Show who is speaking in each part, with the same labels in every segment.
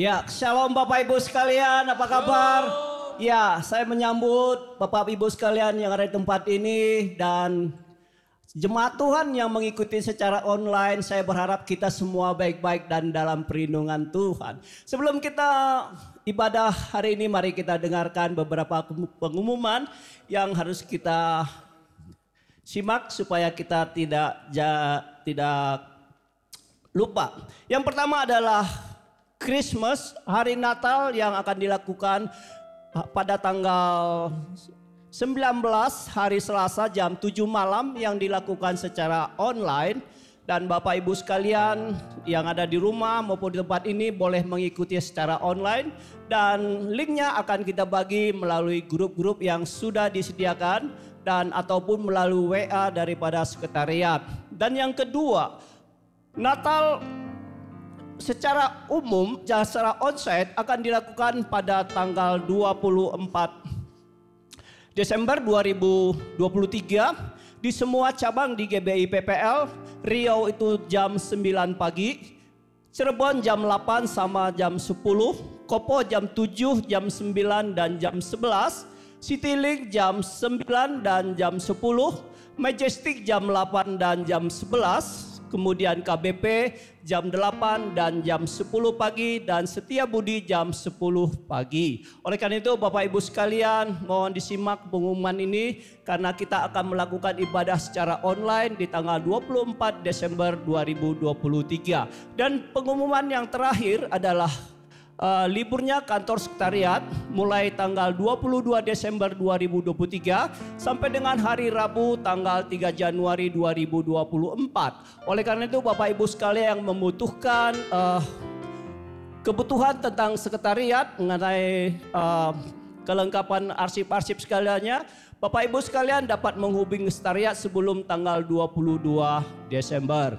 Speaker 1: Ya, shalom Bapak Ibu sekalian, apa kabar? Ya, saya menyambut Bapak Ibu sekalian yang ada di tempat ini dan jemaat Tuhan yang mengikuti secara online. Saya berharap kita semua baik-baik dan dalam perlindungan Tuhan. Sebelum kita ibadah hari ini, mari kita dengarkan beberapa pengumuman yang harus kita simak supaya kita tidak ja, tidak lupa. Yang pertama adalah Christmas, hari Natal yang akan dilakukan uh, pada tanggal 19 hari Selasa jam 7 malam yang dilakukan secara online dan Bapak Ibu sekalian yang ada di rumah maupun di tempat ini boleh mengikuti secara online dan linknya akan kita bagi melalui grup-grup yang sudah disediakan dan ataupun melalui WA daripada sekretariat. Dan yang kedua, Natal secara umum secara onsite akan dilakukan pada tanggal 24 Desember 2023 di semua cabang di GBI PPL. Riau itu jam 9 pagi, Cirebon jam 8 sama jam 10, Kopo jam 7, jam 9 dan jam 11, Citylink jam 9 dan jam 10, Majestic jam 8 dan jam 11, kemudian KBP jam 8 dan jam 10 pagi dan Setia Budi jam 10 pagi. Oleh karena itu Bapak Ibu sekalian mohon disimak pengumuman ini karena kita akan melakukan ibadah secara online di tanggal 24 Desember 2023. Dan pengumuman yang terakhir adalah uh, liburnya kantor sekretariat mulai tanggal 22 Desember 2023 sampai dengan hari Rabu tanggal 3 Januari 2024. Oleh karena itu Bapak Ibu sekalian yang membutuhkan uh, kebutuhan tentang sekretariat mengenai uh, kelengkapan arsip-arsip sekaliannya, Bapak Ibu sekalian dapat menghubungi sekretariat sebelum tanggal 22 Desember.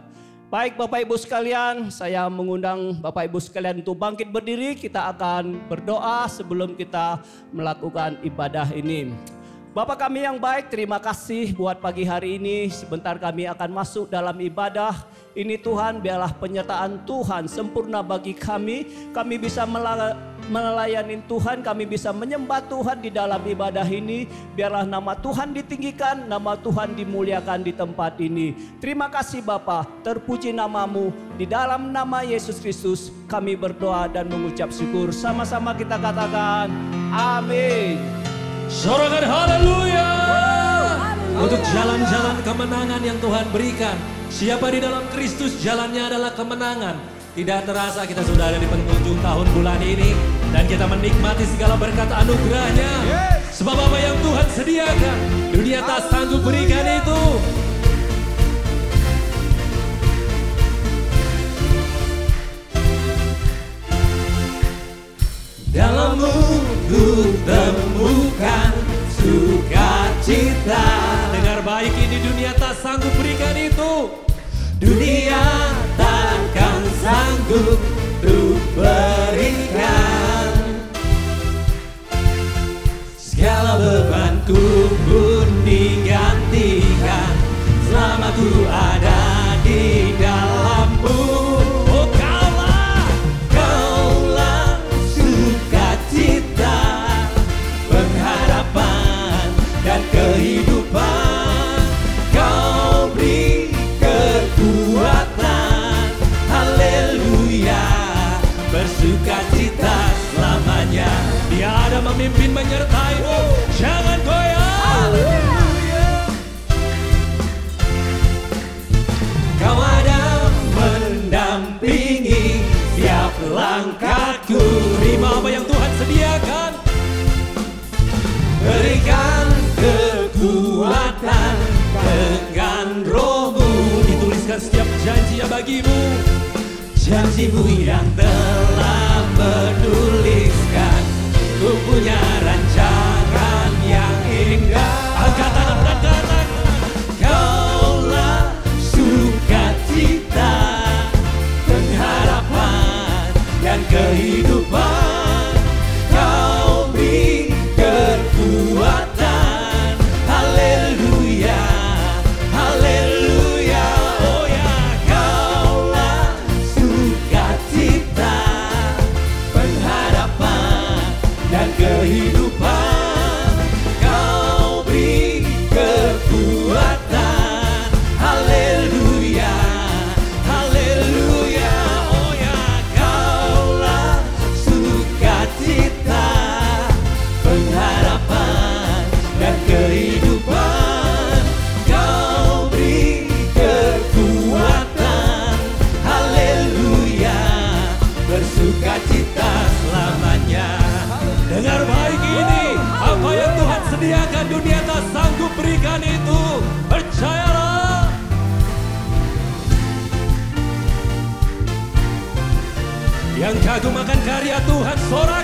Speaker 1: Baik Bapak Ibu sekalian, saya mengundang Bapak Ibu sekalian untuk bangkit berdiri. Kita akan berdoa sebelum kita melakukan ibadah ini. Bapak kami yang baik, terima kasih buat pagi hari ini. Sebentar kami akan masuk dalam ibadah. Ini Tuhan, biarlah penyertaan Tuhan sempurna bagi kami. Kami bisa melayani Tuhan, kami bisa menyembah Tuhan di dalam ibadah ini. Biarlah nama Tuhan ditinggikan, nama Tuhan dimuliakan di tempat ini. Terima kasih Bapa, terpuji namamu. Di dalam nama Yesus Kristus kami berdoa dan mengucap syukur. Sama-sama kita katakan, amin.
Speaker 2: Sorakan haleluya. Untuk jalan-jalan kemenangan yang Tuhan berikan. Siapa di dalam Kristus jalannya adalah kemenangan. Tidak terasa kita sudah ada di penghujung tahun bulan ini. Dan kita menikmati segala berkat anugerahnya. Sebab apa yang Tuhan sediakan. Dunia tak sanggup berikan itu. Dalammu ku temukan sukacita Dengar baik ini dunia tak sanggup berikan itu. Dunia takkan sanggup untuk berikan. Segala bebanku pun digantikan. Selama ku ada bagimu. Janjimu yang telah menuliskan Tuhan sorak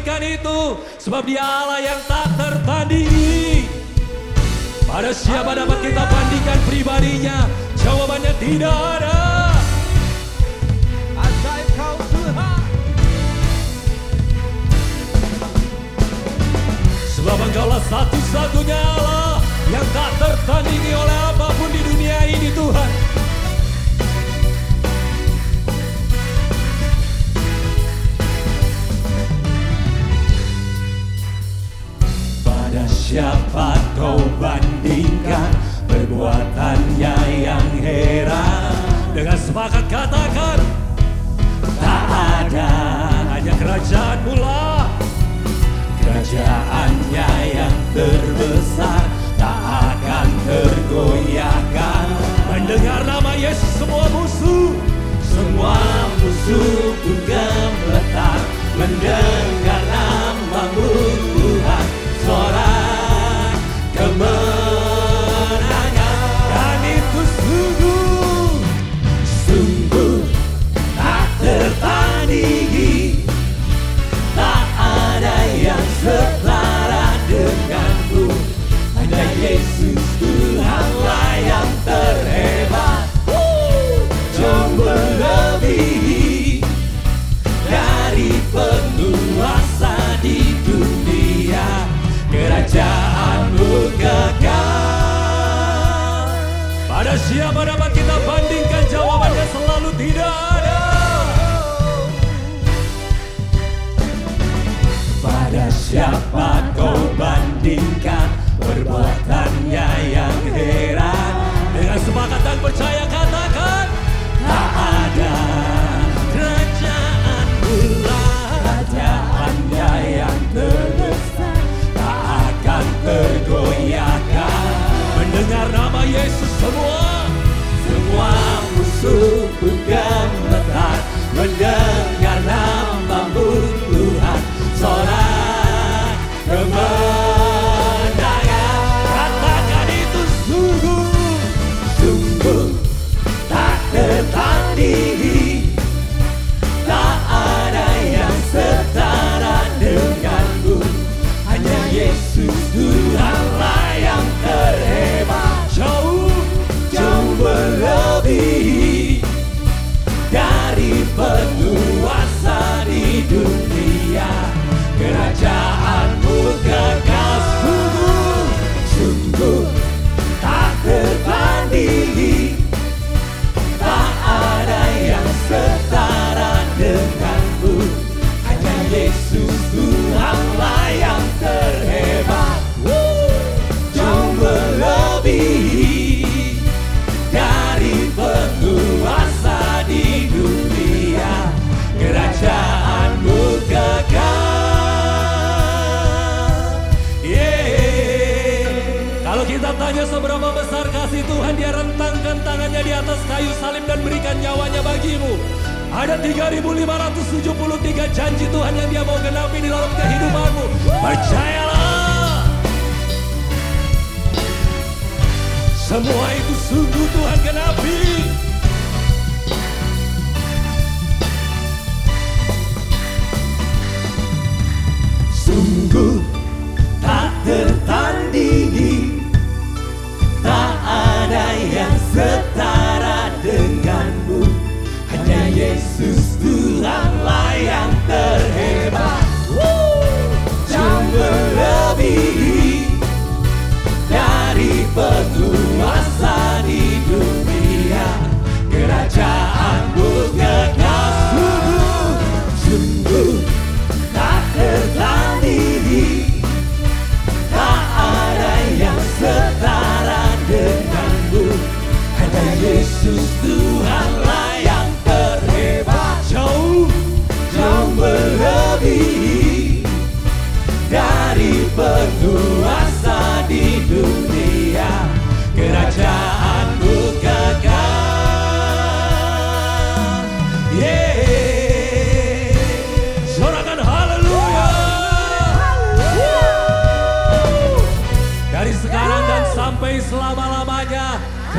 Speaker 2: berikan itu sebab dia Allah yang tak tertandingi pada siapa dapat kita bandingkan pribadinya? Jawabannya tidak ada.
Speaker 1: Ajaib
Speaker 2: sebab engkaulah satu-satunya Allah yang tak tertandingi oleh apa pun di dunia ini Tuhan.
Speaker 3: Perbuatannya yang heran
Speaker 2: Dengan sepakat katakan
Speaker 3: Tak ada
Speaker 2: Hanya kerajaan pula.
Speaker 3: Kerajaannya yang terbesar Tak akan tergoyahkan.
Speaker 2: Mendengar nama Yesus semua musuh
Speaker 3: Semua musuh pun gemetar Mendengar namamu
Speaker 2: seberapa besar kasih Tuhan, dia rentangkan tangannya di atas kayu salib dan berikan nyawanya bagimu. Ada 3573 janji Tuhan yang dia mau genapi di dalam kehidupanmu. Percayalah. Semua itu sungguh Tuhan genapi.
Speaker 3: Sungguh tak tertandingi Tak ada yang setara denganmu. Hanya Yesus Tuhanlah yang terhebat. Jauh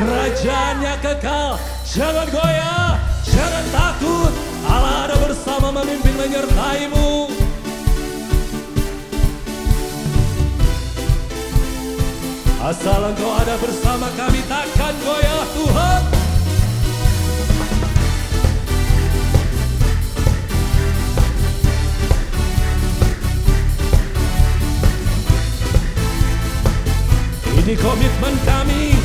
Speaker 2: kerajaannya kekal. Jangan goyah, jangan takut. Allah ada bersama memimpin menyertaimu. Asal engkau ada bersama kami takkan goyah Tuhan. Ini komitmen kami.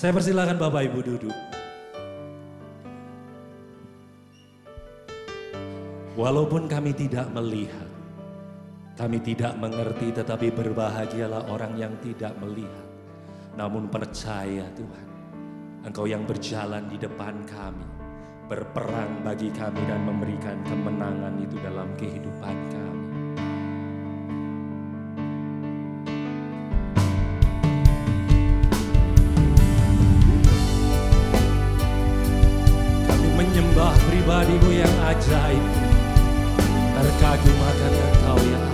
Speaker 2: Saya persilakan Bapak Ibu duduk. Walaupun kami tidak melihat, kami tidak mengerti, tetapi berbahagialah orang yang tidak melihat, namun percaya Tuhan. Engkau yang berjalan di depan kami, berperang bagi kami dan memberikan kemenangan itu dalam kehidupan. Kami pribadimu yang ajaib, terkagum akan engkau ya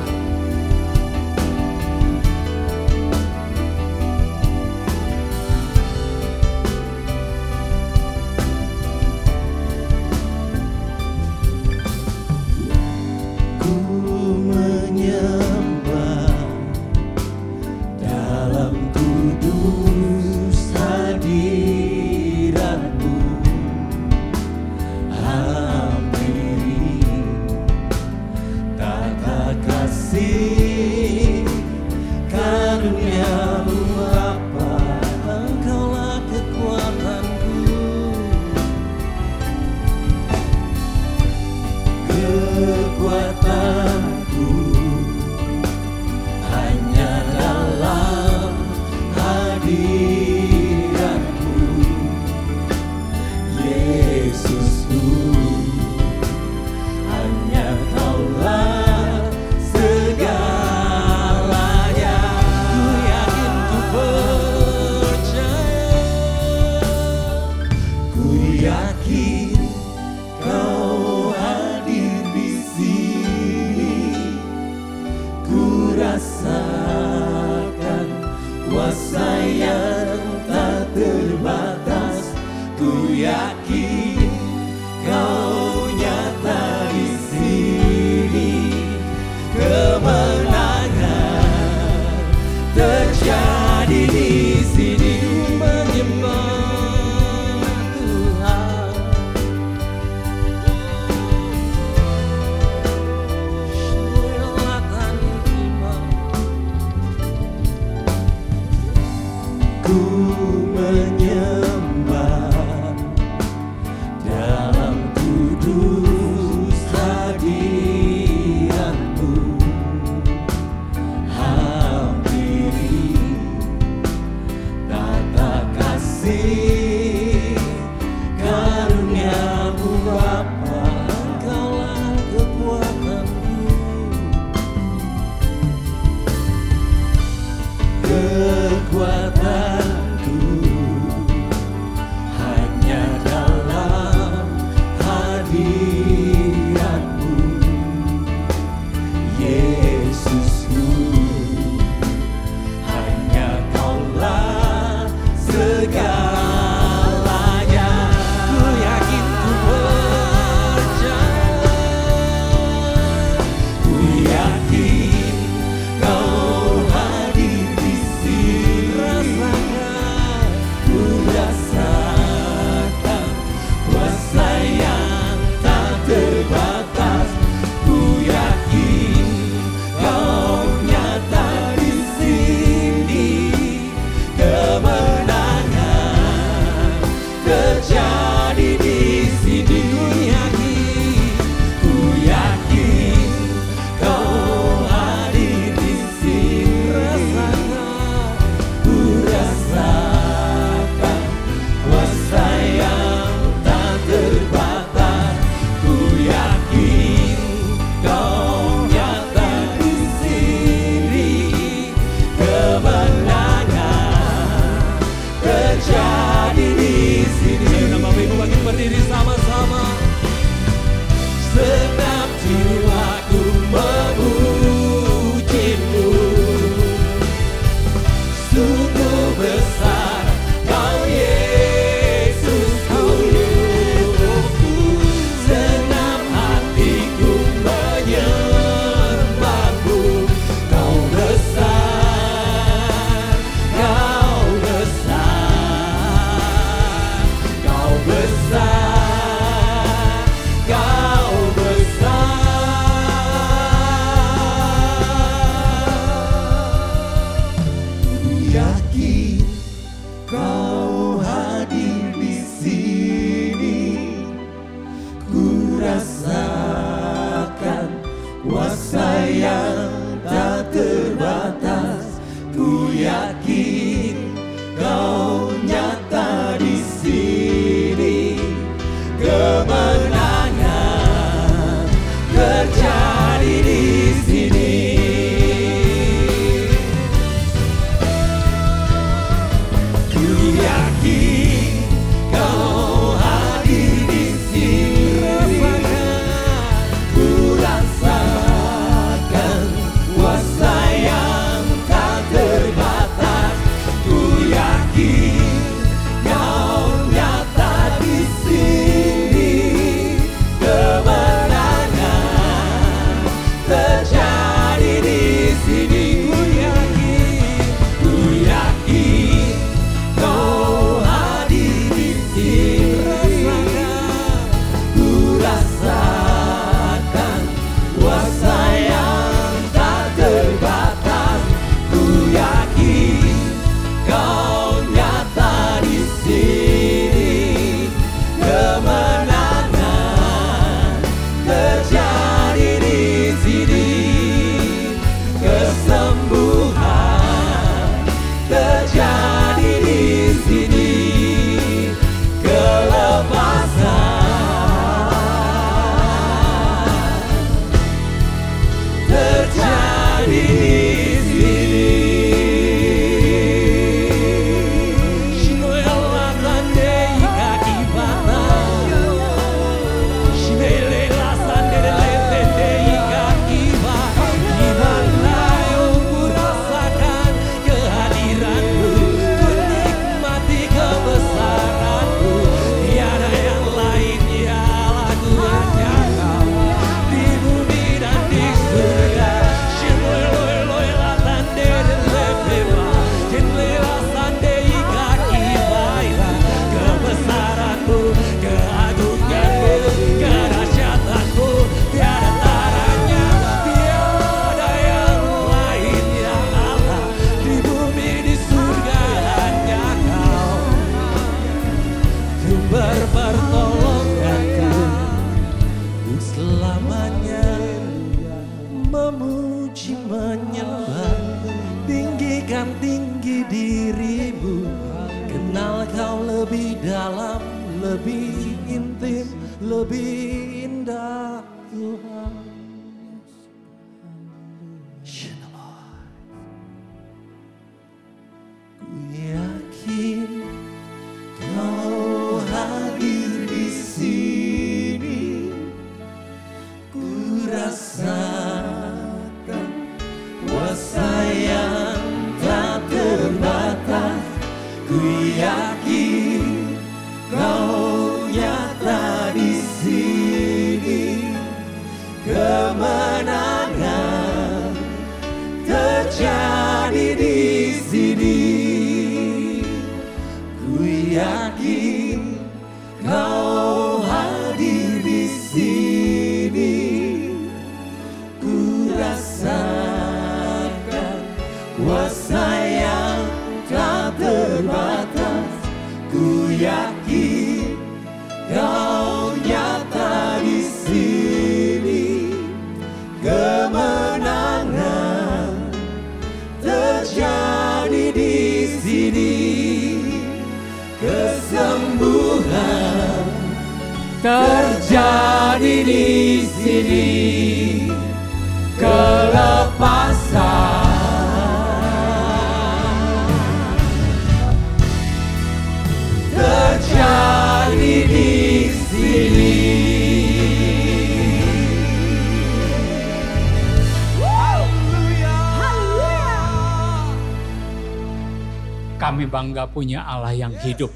Speaker 4: nggak punya Allah yang hidup.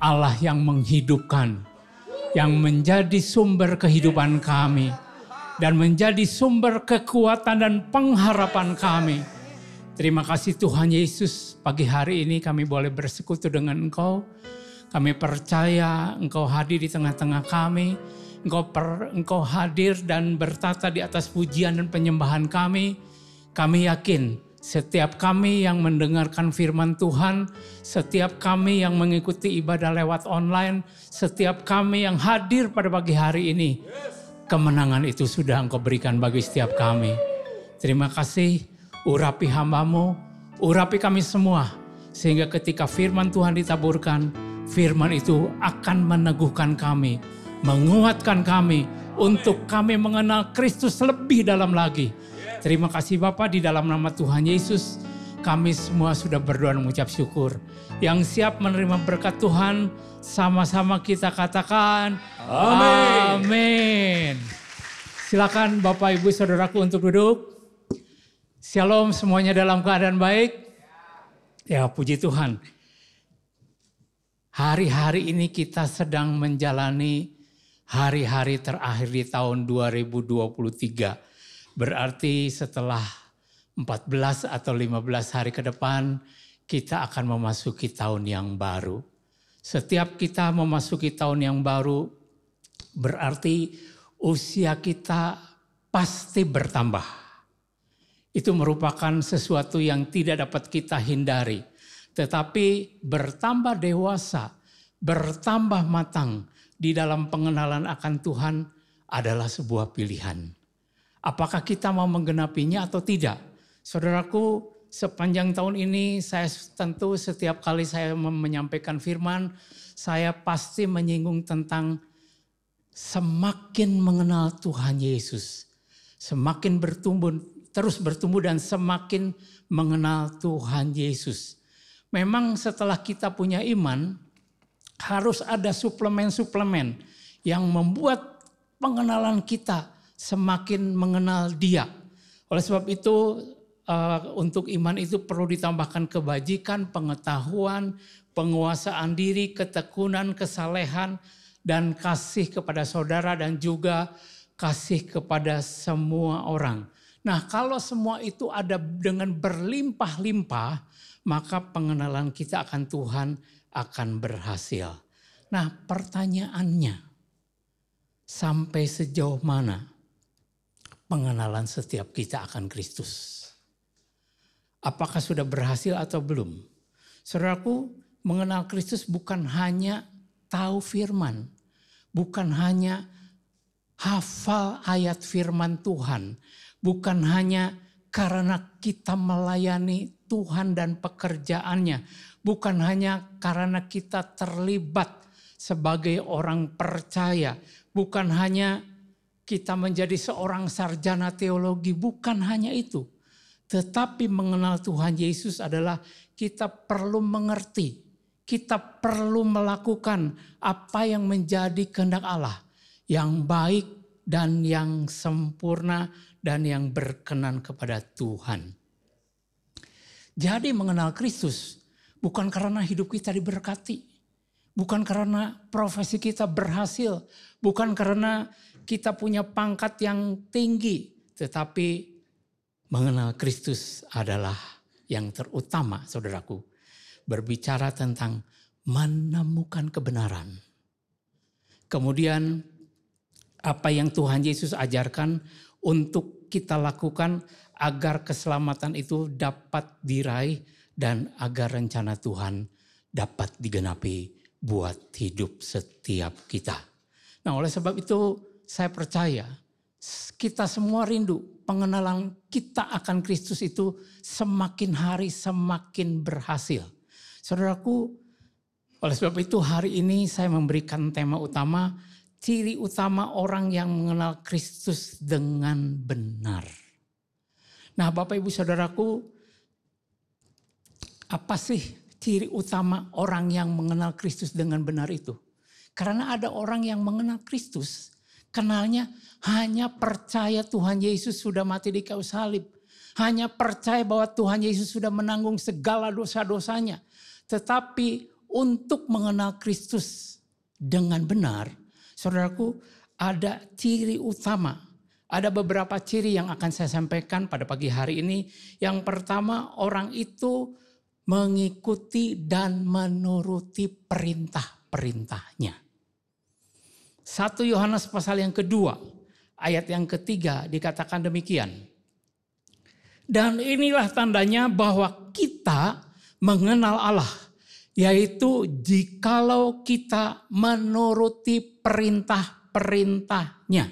Speaker 4: Allah yang menghidupkan. Yang menjadi sumber kehidupan kami. Dan menjadi sumber kekuatan dan pengharapan kami. Terima kasih Tuhan Yesus. Pagi hari ini kami boleh bersekutu dengan Engkau. Kami percaya Engkau hadir di tengah-tengah kami. Engkau, per, engkau hadir dan bertata di atas pujian dan penyembahan kami. Kami yakin setiap kami yang mendengarkan firman Tuhan, setiap kami yang mengikuti ibadah lewat online, setiap kami yang hadir pada pagi hari ini, kemenangan itu sudah Engkau berikan bagi setiap kami. Terima kasih, urapi hambamu, urapi kami semua, sehingga ketika firman Tuhan ditaburkan, firman itu akan meneguhkan kami, menguatkan kami, untuk kami mengenal Kristus lebih dalam lagi Terima kasih Bapak di dalam nama Tuhan Yesus. Kami semua sudah berdoa dan mengucap syukur. Yang siap menerima berkat Tuhan, sama-sama kita katakan
Speaker 2: Amin.
Speaker 4: Amin. Silakan Bapak Ibu Saudaraku untuk duduk. Shalom semuanya dalam keadaan baik. Ya puji Tuhan. Hari-hari ini kita sedang menjalani hari-hari terakhir di tahun 2023 Berarti setelah 14 atau 15 hari ke depan kita akan memasuki tahun yang baru. Setiap kita memasuki tahun yang baru berarti usia kita pasti bertambah. Itu merupakan sesuatu yang tidak dapat kita hindari. Tetapi bertambah dewasa, bertambah matang di dalam pengenalan akan Tuhan adalah sebuah pilihan. Apakah kita mau menggenapinya atau tidak? Saudaraku, sepanjang tahun ini saya tentu setiap kali saya menyampaikan firman, saya pasti menyinggung tentang semakin mengenal Tuhan Yesus. Semakin bertumbuh, terus bertumbuh dan semakin mengenal Tuhan Yesus. Memang setelah kita punya iman, harus ada suplemen-suplemen yang membuat pengenalan kita semakin mengenal dia. Oleh sebab itu uh, untuk iman itu perlu ditambahkan kebajikan, pengetahuan, penguasaan diri, ketekunan, kesalehan, dan kasih kepada saudara dan juga kasih kepada semua orang. Nah kalau semua itu ada dengan berlimpah-limpah, maka pengenalan kita akan Tuhan akan berhasil. Nah pertanyaannya, sampai sejauh mana pengenalan setiap kita akan Kristus. Apakah sudah berhasil atau belum? Saudaraku, mengenal Kristus bukan hanya tahu firman, bukan hanya hafal ayat firman Tuhan, bukan hanya karena kita melayani Tuhan dan pekerjaannya, bukan hanya karena kita terlibat sebagai orang percaya, bukan hanya kita menjadi seorang sarjana teologi bukan hanya itu. Tetapi mengenal Tuhan Yesus adalah kita perlu mengerti. Kita perlu melakukan apa yang menjadi kehendak Allah. Yang baik dan yang sempurna dan yang berkenan kepada Tuhan. Jadi mengenal Kristus bukan karena hidup kita diberkati. Bukan karena profesi kita berhasil. Bukan karena kita punya pangkat yang tinggi, tetapi mengenal Kristus adalah yang terutama, saudaraku. Berbicara tentang menemukan kebenaran. Kemudian apa yang Tuhan Yesus ajarkan untuk kita lakukan agar keselamatan itu dapat diraih dan agar rencana Tuhan dapat digenapi buat hidup setiap kita. Nah oleh sebab itu saya percaya kita semua rindu pengenalan kita akan Kristus itu semakin hari semakin berhasil. Saudaraku, oleh sebab itu hari ini saya memberikan tema utama ciri utama orang yang mengenal Kristus dengan benar. Nah, Bapak Ibu Saudaraku, apa sih ciri utama orang yang mengenal Kristus dengan benar itu? Karena ada orang yang mengenal Kristus Kenalnya hanya percaya Tuhan Yesus sudah mati di kayu salib. Hanya percaya bahwa Tuhan Yesus sudah menanggung segala dosa-dosanya. Tetapi untuk mengenal Kristus dengan benar, saudaraku ada ciri utama. Ada beberapa ciri yang akan saya sampaikan pada pagi hari ini. Yang pertama orang itu mengikuti dan menuruti perintah-perintahnya. 1 Yohanes pasal yang kedua, ayat yang ketiga dikatakan demikian. Dan inilah tandanya bahwa kita mengenal Allah. Yaitu jikalau kita menuruti perintah-perintahnya.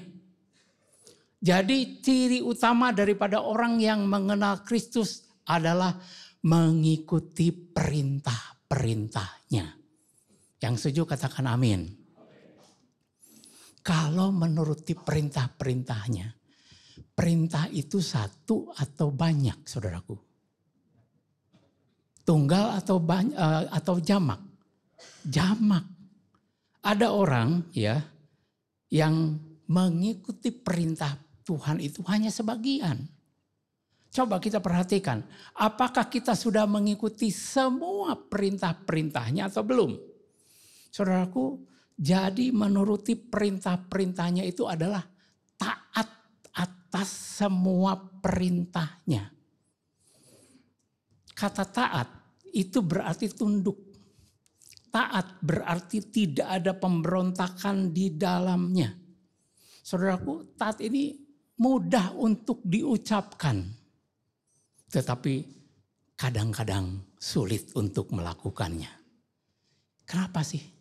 Speaker 4: Jadi ciri utama daripada orang yang mengenal Kristus adalah mengikuti perintah-perintahnya. Yang setuju katakan amin. Kalau menuruti perintah-perintahnya. Perintah itu satu atau banyak saudaraku. Tunggal atau banyak, atau jamak. Jamak. Ada orang ya yang mengikuti perintah Tuhan itu hanya sebagian. Coba kita perhatikan, apakah kita sudah mengikuti semua perintah-perintahnya atau belum? Saudaraku, jadi menuruti perintah-perintahnya itu adalah taat atas semua perintahnya. Kata taat itu berarti tunduk. Taat berarti tidak ada pemberontakan di dalamnya. Saudaraku, taat ini mudah untuk diucapkan. Tetapi kadang-kadang sulit untuk melakukannya. Kenapa sih?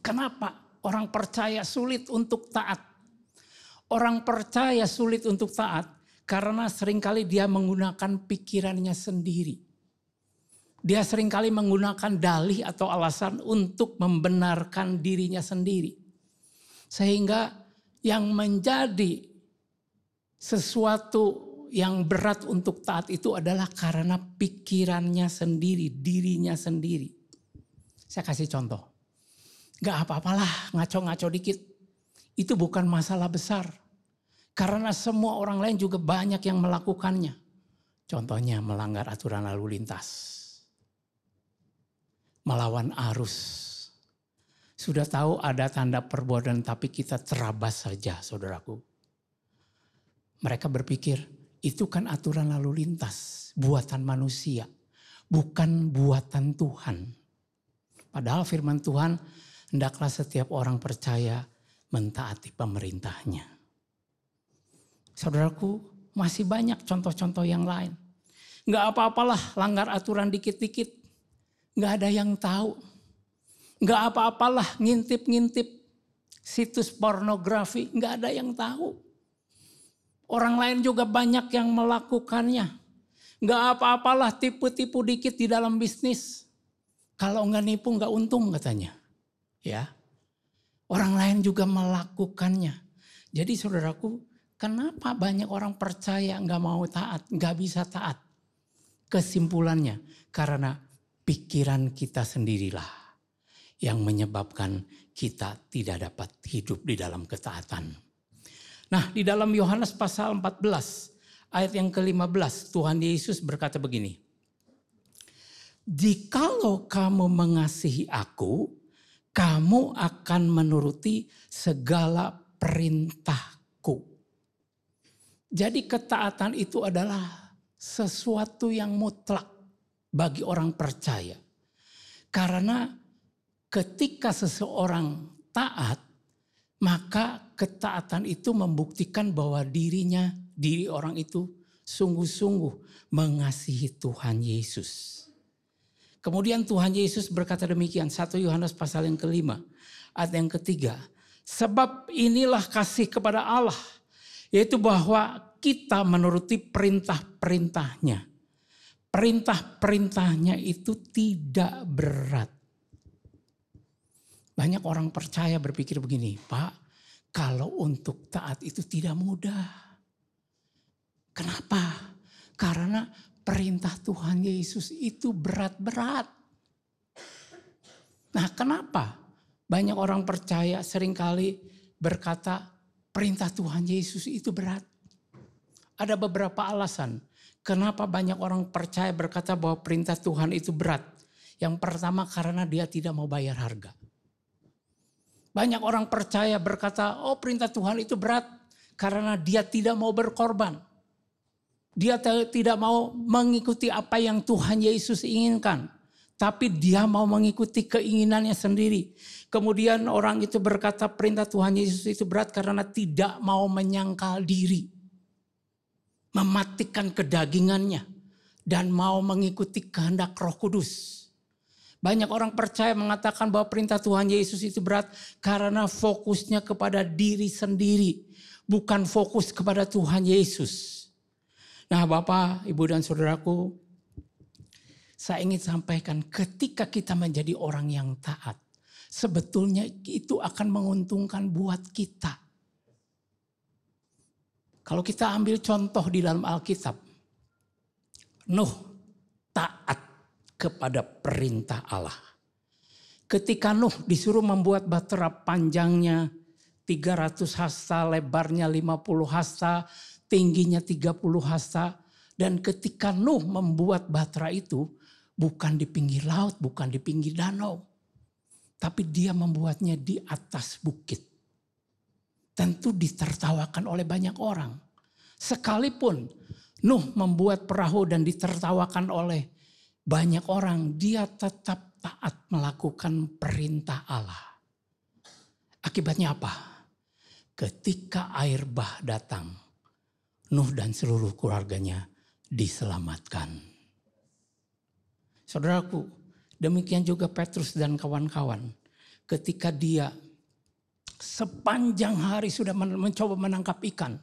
Speaker 4: Kenapa orang percaya sulit untuk taat? Orang percaya sulit untuk taat karena sering kali dia menggunakan pikirannya sendiri. Dia sering kali menggunakan dalih atau alasan untuk membenarkan dirinya sendiri. Sehingga yang menjadi sesuatu yang berat untuk taat itu adalah karena pikirannya sendiri, dirinya sendiri. Saya kasih contoh. Gak apa-apalah ngaco-ngaco dikit. Itu bukan masalah besar. Karena semua orang lain juga banyak yang melakukannya. Contohnya melanggar aturan lalu lintas melawan arus. Sudah tahu ada tanda perbuatan tapi kita terabas saja saudaraku. Mereka berpikir itu kan aturan lalu lintas, buatan manusia, bukan buatan Tuhan. Padahal firman Tuhan, hendaklah setiap orang percaya mentaati pemerintahnya. Saudaraku, masih banyak contoh-contoh yang lain. Enggak apa-apalah langgar aturan dikit-dikit. Nggak ada yang tahu. Nggak apa-apalah ngintip-ngintip situs pornografi. Nggak ada yang tahu. Orang lain juga banyak yang melakukannya. Nggak apa-apalah tipu-tipu dikit di dalam bisnis. Kalau nggak nipu nggak untung katanya. Ya. Orang lain juga melakukannya. Jadi saudaraku, kenapa banyak orang percaya nggak mau taat, nggak bisa taat? Kesimpulannya, karena pikiran kita sendirilah yang menyebabkan kita tidak dapat hidup di dalam ketaatan. Nah, di dalam Yohanes pasal 14 ayat yang ke-15 Tuhan Yesus berkata begini. Jikalau kamu mengasihi aku, kamu akan menuruti segala perintahku. Jadi ketaatan itu adalah sesuatu yang mutlak bagi orang percaya. Karena ketika seseorang taat, maka ketaatan itu membuktikan bahwa dirinya, diri orang itu sungguh-sungguh mengasihi Tuhan Yesus. Kemudian Tuhan Yesus berkata demikian, 1 Yohanes pasal yang kelima, ayat yang ketiga. Sebab inilah kasih kepada Allah, yaitu bahwa kita menuruti perintah-perintahnya perintah-perintahnya itu tidak berat. Banyak orang percaya berpikir begini, Pak, kalau untuk taat itu tidak mudah. Kenapa? Karena perintah Tuhan Yesus itu berat-berat. Nah kenapa? Banyak orang percaya sering kali berkata perintah Tuhan Yesus itu berat. Ada beberapa alasan. Kenapa banyak orang percaya berkata bahwa perintah Tuhan itu berat? Yang pertama karena dia tidak mau bayar harga. Banyak orang percaya berkata, oh perintah Tuhan itu berat karena dia tidak mau berkorban. Dia tidak mau mengikuti apa yang Tuhan Yesus inginkan. Tapi dia mau mengikuti keinginannya sendiri. Kemudian orang itu berkata perintah Tuhan Yesus itu berat karena tidak mau menyangkal diri. mematikan kedagingannya dan mau mengikuti kehendak Roh Kudus. Banyak orang percaya mengatakan bahwa perintah Tuhan Yesus itu berat karena fokusnya kepada diri sendiri, bukan fokus kepada Tuhan Yesus. Nah, Bapak, Ibu dan Saudaraku, saya ingin sampaikan ketika kita menjadi orang yang taat, sebetulnya itu akan menguntungkan buat kita. Kalau kita ambil contoh di dalam Alkitab, Nuh taat kepada perintah Allah. Ketika Nuh disuruh membuat batera panjangnya 300 hasta, lebarnya 50 hasta, tingginya 30 hasta. Dan ketika Nuh membuat batera itu bukan di pinggir laut, bukan di pinggir danau. Tapi dia membuatnya di atas bukit. Tentu ditertawakan oleh banyak orang. Sekalipun Nuh membuat perahu dan ditertawakan oleh banyak orang, dia tetap taat melakukan perintah Allah. Akibatnya apa? Ketika air bah datang, Nuh dan seluruh keluarganya diselamatkan. Saudaraku, demikian juga Petrus dan kawan-kawan. Ketika dia sepanjang hari sudah mencoba menangkap ikan.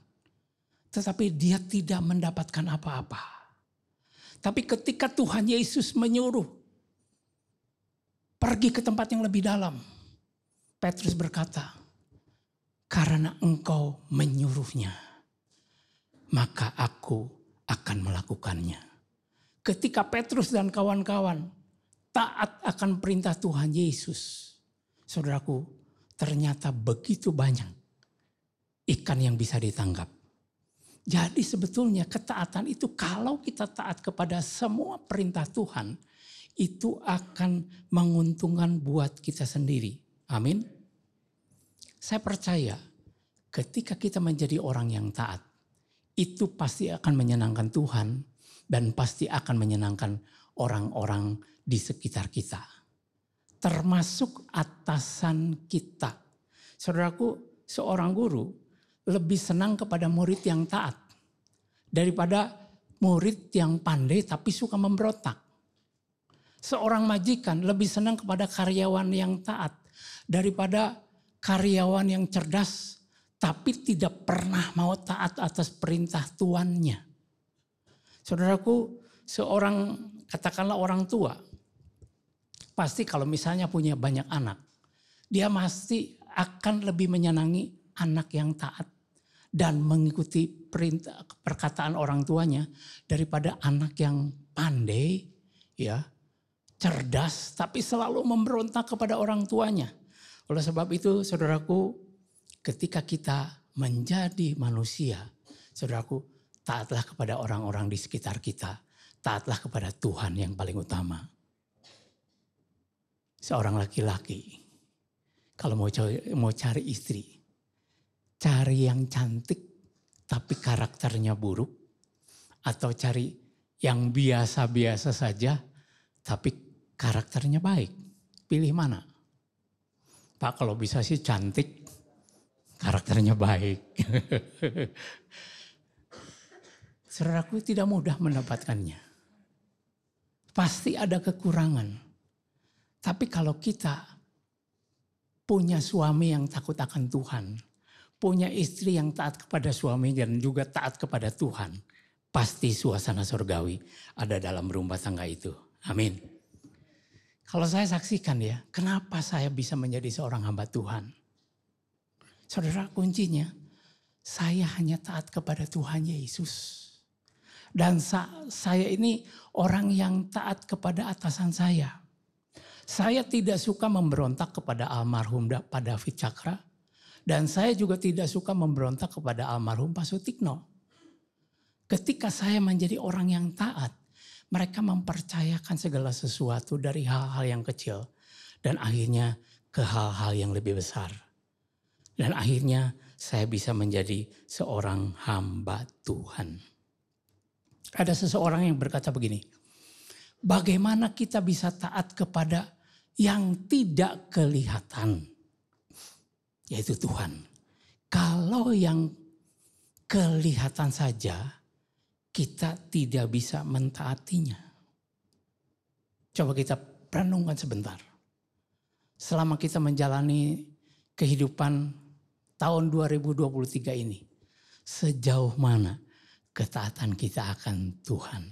Speaker 4: Tetapi dia tidak mendapatkan apa-apa. Tapi ketika Tuhan Yesus menyuruh pergi ke tempat yang lebih dalam. Petrus berkata, karena engkau menyuruhnya, maka aku akan melakukannya. Ketika Petrus dan kawan-kawan taat akan perintah Tuhan Yesus, saudaraku, ternyata begitu banyak ikan yang bisa ditangkap. Jadi sebetulnya ketaatan itu kalau kita taat kepada semua perintah Tuhan, itu akan menguntungkan buat kita sendiri. Amin. Saya percaya ketika kita menjadi orang yang taat, itu pasti akan menyenangkan Tuhan dan pasti akan menyenangkan orang-orang di sekitar kita. Termasuk atasan kita. Saudaraku, seorang guru lebih senang kepada murid yang taat daripada murid yang pandai tapi suka memberontak. Seorang majikan lebih senang kepada karyawan yang taat daripada karyawan yang cerdas tapi tidak pernah mau taat atas perintah tuannya. Saudaraku, seorang katakanlah orang tua pasti kalau misalnya punya banyak anak, dia pasti akan lebih menyenangi anak yang taat dan mengikuti perintah perkataan orang tuanya daripada anak yang pandai ya cerdas tapi selalu memberontak kepada orang tuanya. Oleh sebab itu saudaraku ketika kita menjadi manusia saudaraku taatlah kepada orang-orang di sekitar kita. Taatlah kepada Tuhan yang paling utama. Seorang laki-laki kalau mau cari, mau cari istri cari yang cantik tapi karakternya buruk atau cari yang biasa-biasa saja tapi karakternya baik. Pilih mana? Pak kalau bisa sih cantik, karakternya baik. Saudaraku tidak mudah mendapatkannya. Pasti ada kekurangan. Tapi kalau kita punya suami yang takut akan Tuhan, punya istri yang taat kepada suami dan juga taat kepada Tuhan, pasti suasana surgawi ada dalam rumah tangga itu. Amin. Kalau saya saksikan ya, kenapa saya bisa menjadi seorang hamba Tuhan? Saudara kuncinya, saya hanya taat kepada Tuhan Yesus. Dan sa saya ini orang yang taat kepada atasan saya. Saya tidak suka memberontak kepada almarhum Pak David Cakra dan saya juga tidak suka memberontak kepada almarhum Pak Sutikno. Ketika saya menjadi orang yang taat, mereka mempercayakan segala sesuatu dari hal-hal yang kecil. Dan akhirnya ke hal-hal yang lebih besar. Dan akhirnya saya bisa menjadi seorang hamba Tuhan. Ada seseorang yang berkata begini, bagaimana kita bisa taat kepada yang tidak kelihatan? yaitu Tuhan. Kalau yang kelihatan saja kita tidak bisa mentaatinya. Coba kita renungkan sebentar. Selama kita menjalani kehidupan tahun 2023 ini, sejauh mana ketaatan kita akan Tuhan.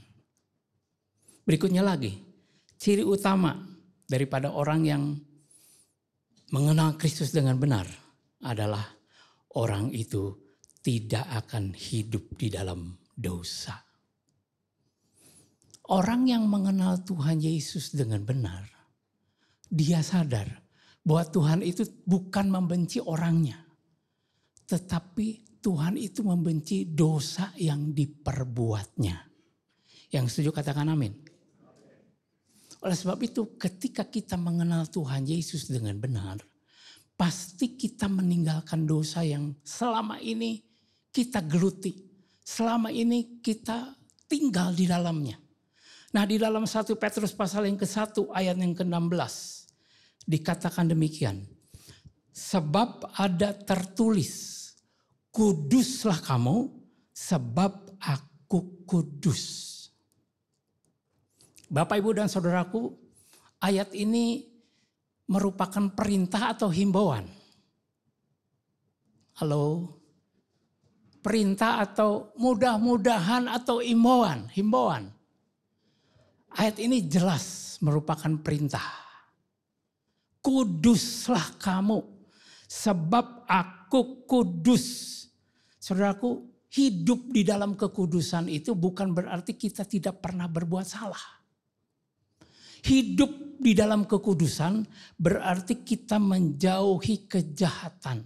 Speaker 4: Berikutnya lagi, ciri utama daripada orang yang mengenal Kristus dengan benar adalah orang itu tidak akan hidup di dalam dosa. Orang yang mengenal Tuhan Yesus dengan benar, dia sadar bahwa Tuhan itu bukan membenci orangnya, tetapi Tuhan itu membenci dosa yang diperbuatnya. Yang setuju katakan amin. Oleh sebab itu ketika kita mengenal Tuhan Yesus dengan benar, pasti kita meninggalkan dosa yang selama ini kita geluti. Selama ini kita tinggal di dalamnya. Nah di dalam 1 Petrus pasal yang ke-1 ayat yang ke-16 dikatakan demikian. Sebab ada tertulis, kuduslah kamu sebab aku kudus. Bapak ibu dan saudaraku ayat ini merupakan perintah atau himbauan. Halo? Perintah atau mudah-mudahan atau himbauan, himbauan. Ayat ini jelas merupakan perintah. Kuduslah kamu sebab aku kudus. Saudaraku, hidup di dalam kekudusan itu bukan berarti kita tidak pernah berbuat salah. Hidup di dalam kekudusan berarti kita menjauhi kejahatan.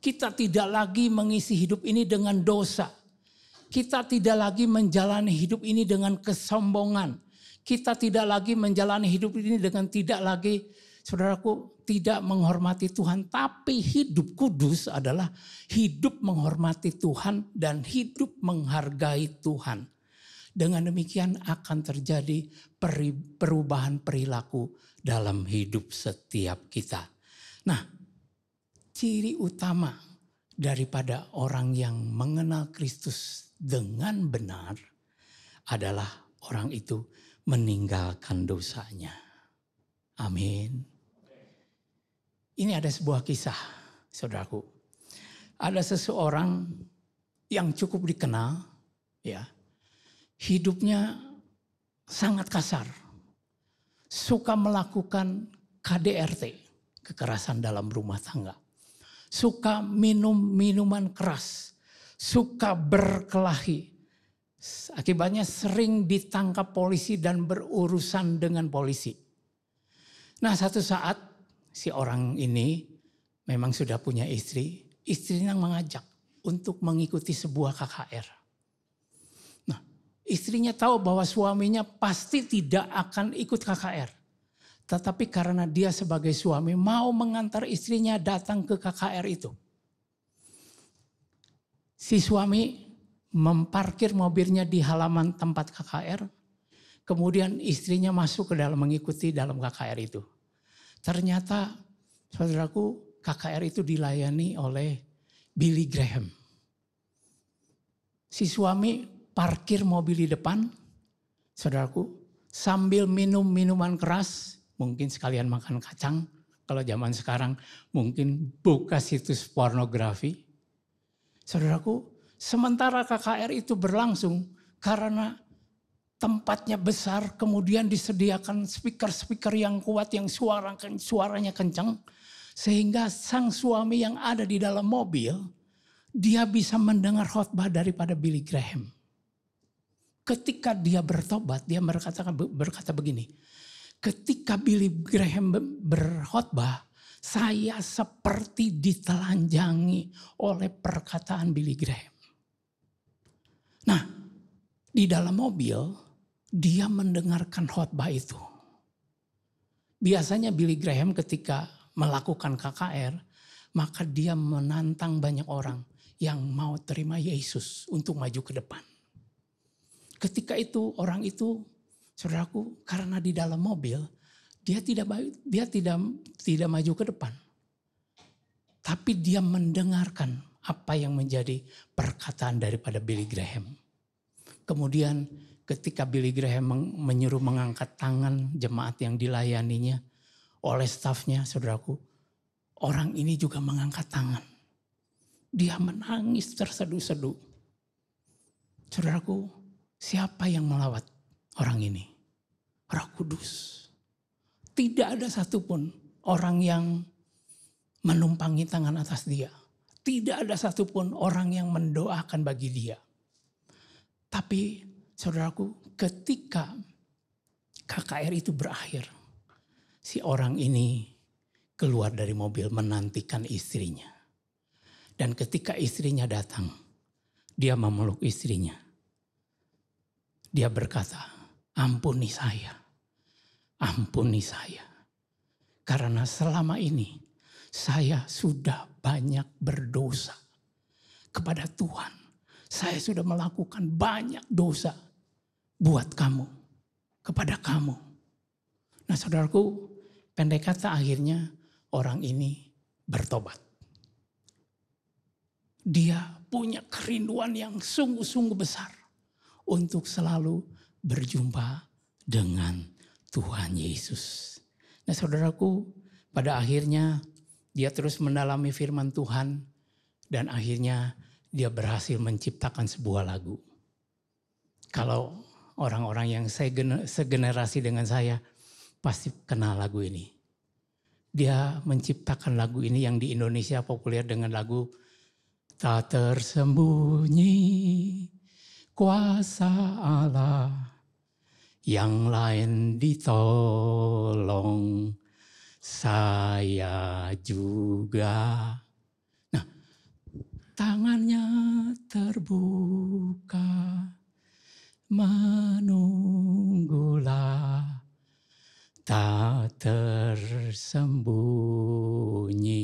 Speaker 4: Kita tidak lagi mengisi hidup ini dengan dosa kita tidak lagi menjalani hidup ini dengan kesombongan. Kita tidak lagi menjalani hidup ini dengan tidak lagi, saudaraku, tidak menghormati Tuhan. Tapi hidup kudus adalah hidup menghormati Tuhan dan hidup menghargai Tuhan. Dengan demikian akan terjadi perubahan perilaku dalam hidup setiap kita. Nah, ciri utama daripada orang yang mengenal Kristus dengan benar adalah orang itu meninggalkan dosanya. Amin. Ini ada sebuah kisah, saudaraku. Ada seseorang yang cukup dikenal, ya. Hidupnya sangat kasar. Suka melakukan KDRT, kekerasan dalam rumah tangga. Suka minum minuman keras suka berkelahi. Akibatnya sering ditangkap polisi dan berurusan dengan polisi. Nah satu saat si orang ini memang sudah punya istri. Istrinya mengajak untuk mengikuti sebuah KKR. Nah istrinya tahu bahwa suaminya pasti tidak akan ikut KKR. Tetapi karena dia sebagai suami mau mengantar istrinya datang ke KKR itu si suami memparkir mobilnya di halaman tempat KKR. Kemudian istrinya masuk ke dalam mengikuti dalam KKR itu. Ternyata saudaraku KKR itu dilayani oleh Billy Graham. Si suami parkir mobil di depan, saudaraku, sambil minum minuman keras, mungkin sekalian makan kacang. Kalau zaman sekarang mungkin buka situs pornografi. Saudaraku, sementara KKR itu berlangsung karena tempatnya besar, kemudian disediakan speaker-speaker yang kuat yang suara suaranya kencang, sehingga sang suami yang ada di dalam mobil, dia bisa mendengar khotbah daripada Billy Graham. Ketika dia bertobat, dia berkata, berkata begini, ketika Billy Graham berkhotbah, saya seperti ditelanjangi oleh perkataan Billy Graham. Nah, di dalam mobil dia mendengarkan khotbah itu. Biasanya Billy Graham ketika melakukan KKR, maka dia menantang banyak orang yang mau terima Yesus untuk maju ke depan. Ketika itu orang itu, saudaraku, karena di dalam mobil dia tidak dia tidak tidak maju ke depan. Tapi dia mendengarkan apa yang menjadi perkataan daripada Billy Graham. Kemudian ketika Billy Graham menyuruh mengangkat tangan jemaat yang dilayaninya oleh stafnya, saudaraku, orang ini juga mengangkat tangan. Dia menangis terseduh-seduh. Saudaraku, siapa yang melawat orang ini? Roh Kudus. Tidak ada satupun orang yang menumpangi tangan atas dia. Tidak ada satupun orang yang mendoakan bagi dia. Tapi saudaraku ketika KKR itu berakhir. Si orang ini keluar dari mobil menantikan istrinya. Dan ketika istrinya datang, dia memeluk istrinya. Dia berkata, ampuni saya, ampuni saya. Karena selama ini saya sudah banyak berdosa kepada Tuhan. Saya sudah melakukan banyak dosa buat kamu, kepada kamu. Nah saudaraku, pendek kata akhirnya orang ini bertobat. Dia punya kerinduan yang sungguh-sungguh besar untuk selalu berjumpa dengan Tuhan Yesus. Nah saudaraku, pada akhirnya dia terus mendalami firman Tuhan dan akhirnya dia berhasil menciptakan sebuah lagu. Kalau orang-orang yang segenerasi dengan saya pasti kenal lagu ini. Dia menciptakan lagu ini yang di Indonesia populer dengan lagu Tak tersembunyi kuasa Allah yang lain ditolong saya juga. Tangannya terbuka menunggulah tak tersembunyi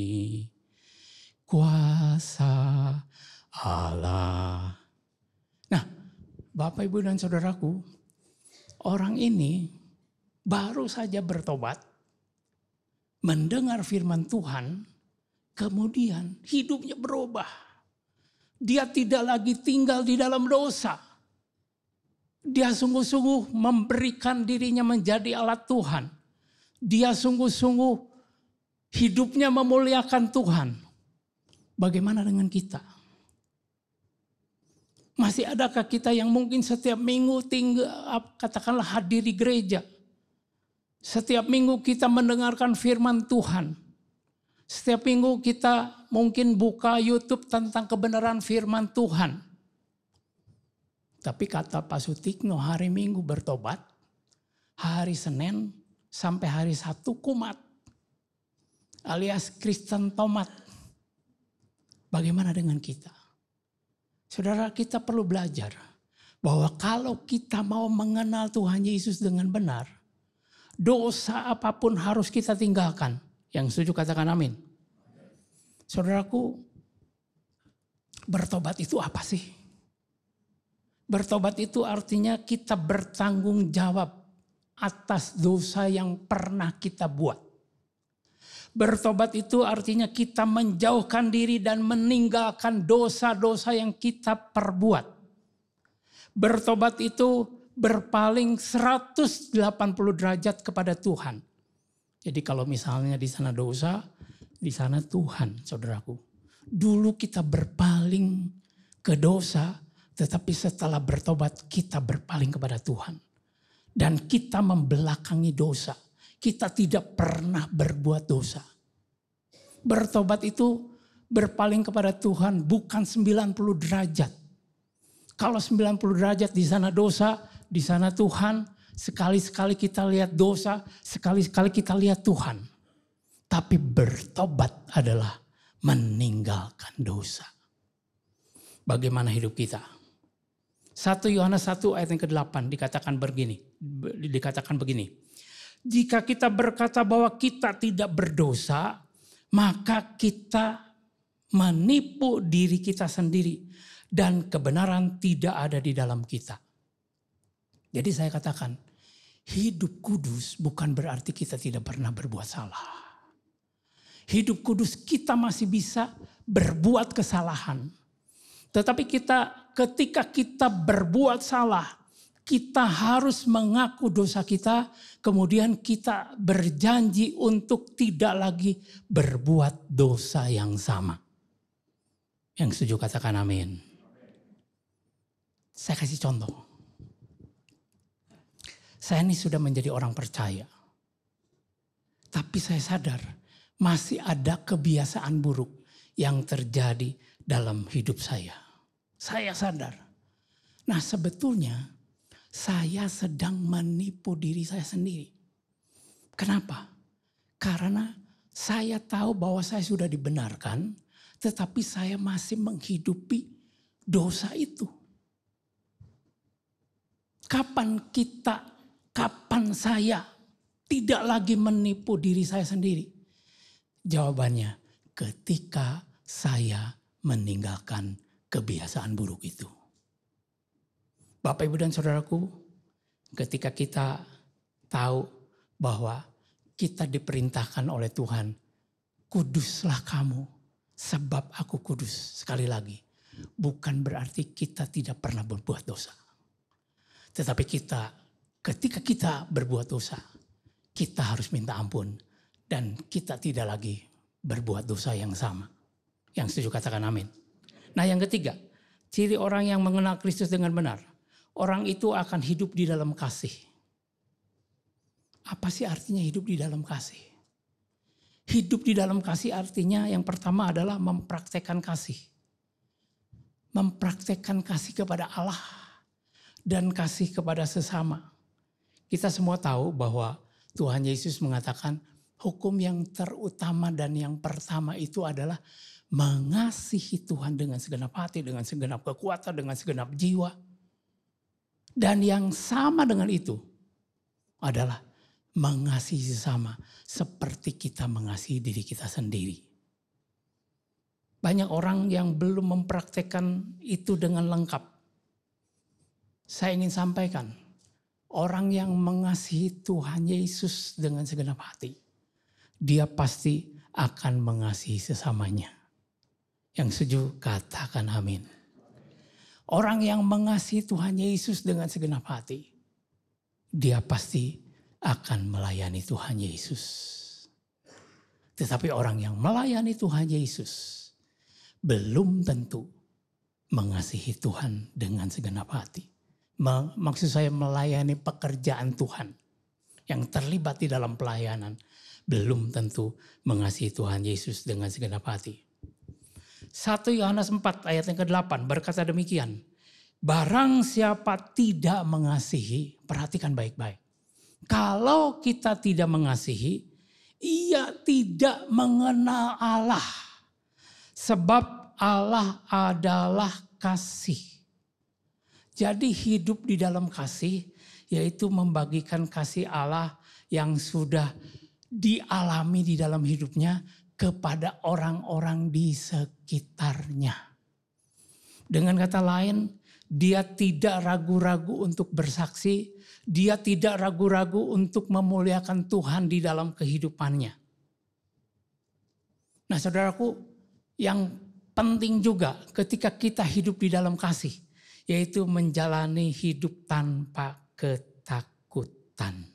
Speaker 4: kuasa Allah. Nah, Bapak, Ibu, dan Saudaraku, orang ini baru saja bertobat, mendengar firman Tuhan, kemudian hidupnya berubah. Dia tidak lagi tinggal di dalam dosa. Dia sungguh-sungguh memberikan dirinya menjadi alat Tuhan. Dia sungguh-sungguh hidupnya memuliakan Tuhan. Bagaimana dengan kita? Masih adakah kita yang mungkin setiap minggu tinggal katakanlah hadir di gereja. Setiap minggu kita mendengarkan firman Tuhan. Setiap minggu kita mungkin buka YouTube tentang kebenaran firman Tuhan. Tapi kata Pak Sutikno hari Minggu bertobat, hari Senin sampai hari Sabtu kumat. Alias Kristen tomat. Bagaimana dengan kita? Saudara kita perlu belajar bahwa kalau kita mau mengenal Tuhan Yesus dengan benar, dosa apa pun harus kita tinggalkan. Yang setuju katakan amin. Saudaraku, bertobat itu apa sih? Bertobat itu artinya kita bertanggung jawab atas dosa yang pernah kita buat. Bertobat itu artinya kita menjauhkan diri dan meninggalkan dosa-dosa yang kita perbuat. Bertobat itu berpaling 180 derajat kepada Tuhan. Jadi kalau misalnya di sana dosa, di sana Tuhan, saudaraku. Dulu kita berpaling ke dosa, tetapi setelah bertobat kita berpaling kepada Tuhan. Dan kita membelakangi dosa. Kita tidak pernah berbuat dosa. Bertobat itu berpaling kepada Tuhan bukan 90 derajat. Kalau 90 derajat di sana dosa, di sana Tuhan. Sekali-sekali kita lihat dosa, sekali-sekali kita lihat Tuhan. Tapi bertobat adalah meninggalkan dosa. Bagaimana hidup kita? 1 Yohanes 1 ayat yang ke-8 dikatakan begini, dikatakan begini. Jika kita berkata bahwa kita tidak berdosa, maka kita menipu diri kita sendiri dan kebenaran tidak ada di dalam kita. Jadi saya katakan, hidup kudus bukan berarti kita tidak pernah berbuat salah. Hidup kudus kita masih bisa berbuat kesalahan. Tetapi kita ketika kita berbuat salah, kita harus mengaku dosa kita, kemudian kita berjanji untuk tidak lagi berbuat dosa yang sama. Yang setuju katakan amin. Saya kasih contoh. Saya ini sudah menjadi orang percaya. Tapi saya sadar masih ada kebiasaan buruk yang terjadi dalam hidup saya. Saya sadar. Nah sebetulnya saya sedang menipu diri saya sendiri. Kenapa? Karena saya tahu bahwa saya sudah dibenarkan, tetapi saya masih menghidupi dosa itu. Kapan kita, kapan saya tidak lagi menipu diri saya sendiri? Jawabannya, ketika saya meninggalkan kebiasaan buruk itu. Bapak, Ibu, dan Saudaraku, ketika kita tahu bahwa kita diperintahkan oleh Tuhan, kuduslah kamu sebab aku kudus. Sekali lagi, bukan berarti kita tidak pernah berbuat dosa. Tetapi kita, ketika kita berbuat dosa, kita harus minta ampun. Dan kita tidak lagi berbuat dosa yang sama. Yang setuju katakan amin. Nah yang ketiga, ciri orang yang mengenal Kristus dengan benar. Orang itu akan hidup di dalam kasih. Apa sih artinya hidup di dalam kasih? Hidup di dalam kasih artinya yang pertama adalah mempraktekkan kasih. Mempraktekkan kasih kepada Allah dan kasih kepada sesama. Kita semua tahu bahwa Tuhan Yesus mengatakan hukum yang terutama dan yang pertama itu adalah mengasihi Tuhan dengan segenap hati, dengan segenap kekuatan, dengan segenap jiwa. Dan yang sama dengan itu adalah mengasihi sesama seperti kita mengasihi diri kita sendiri. Banyak orang yang belum mempraktekkan itu dengan lengkap. Saya ingin sampaikan, Orang yang mengasihi Tuhan Yesus dengan segenap hati, dia pasti akan mengasihi sesamanya. Yang setuju katakan amin. Orang yang mengasihi Tuhan Yesus dengan segenap hati, dia pasti akan melayani Tuhan Yesus. Tetapi orang yang melayani Tuhan Yesus belum tentu mengasihi Tuhan dengan segenap hati maksud saya melayani pekerjaan Tuhan yang terlibat di dalam pelayanan belum tentu mengasihi Tuhan Yesus dengan segenap hati. 1 Yohanes 4 ayat yang ke-8 berkata demikian. Barang siapa tidak mengasihi, perhatikan baik-baik. Kalau kita tidak mengasihi, ia tidak mengenal Allah. Sebab Allah adalah kasih. Jadi hidup di dalam kasih yaitu membagikan kasih Allah yang sudah dialami di dalam hidupnya kepada orang-orang di sekitarnya. Dengan kata lain, dia tidak ragu-ragu untuk bersaksi, dia tidak ragu-ragu untuk memuliakan Tuhan di dalam kehidupannya. Nah, saudaraku, yang penting juga ketika kita hidup di dalam kasih, yaitu menjalani hidup tanpa ketakutan.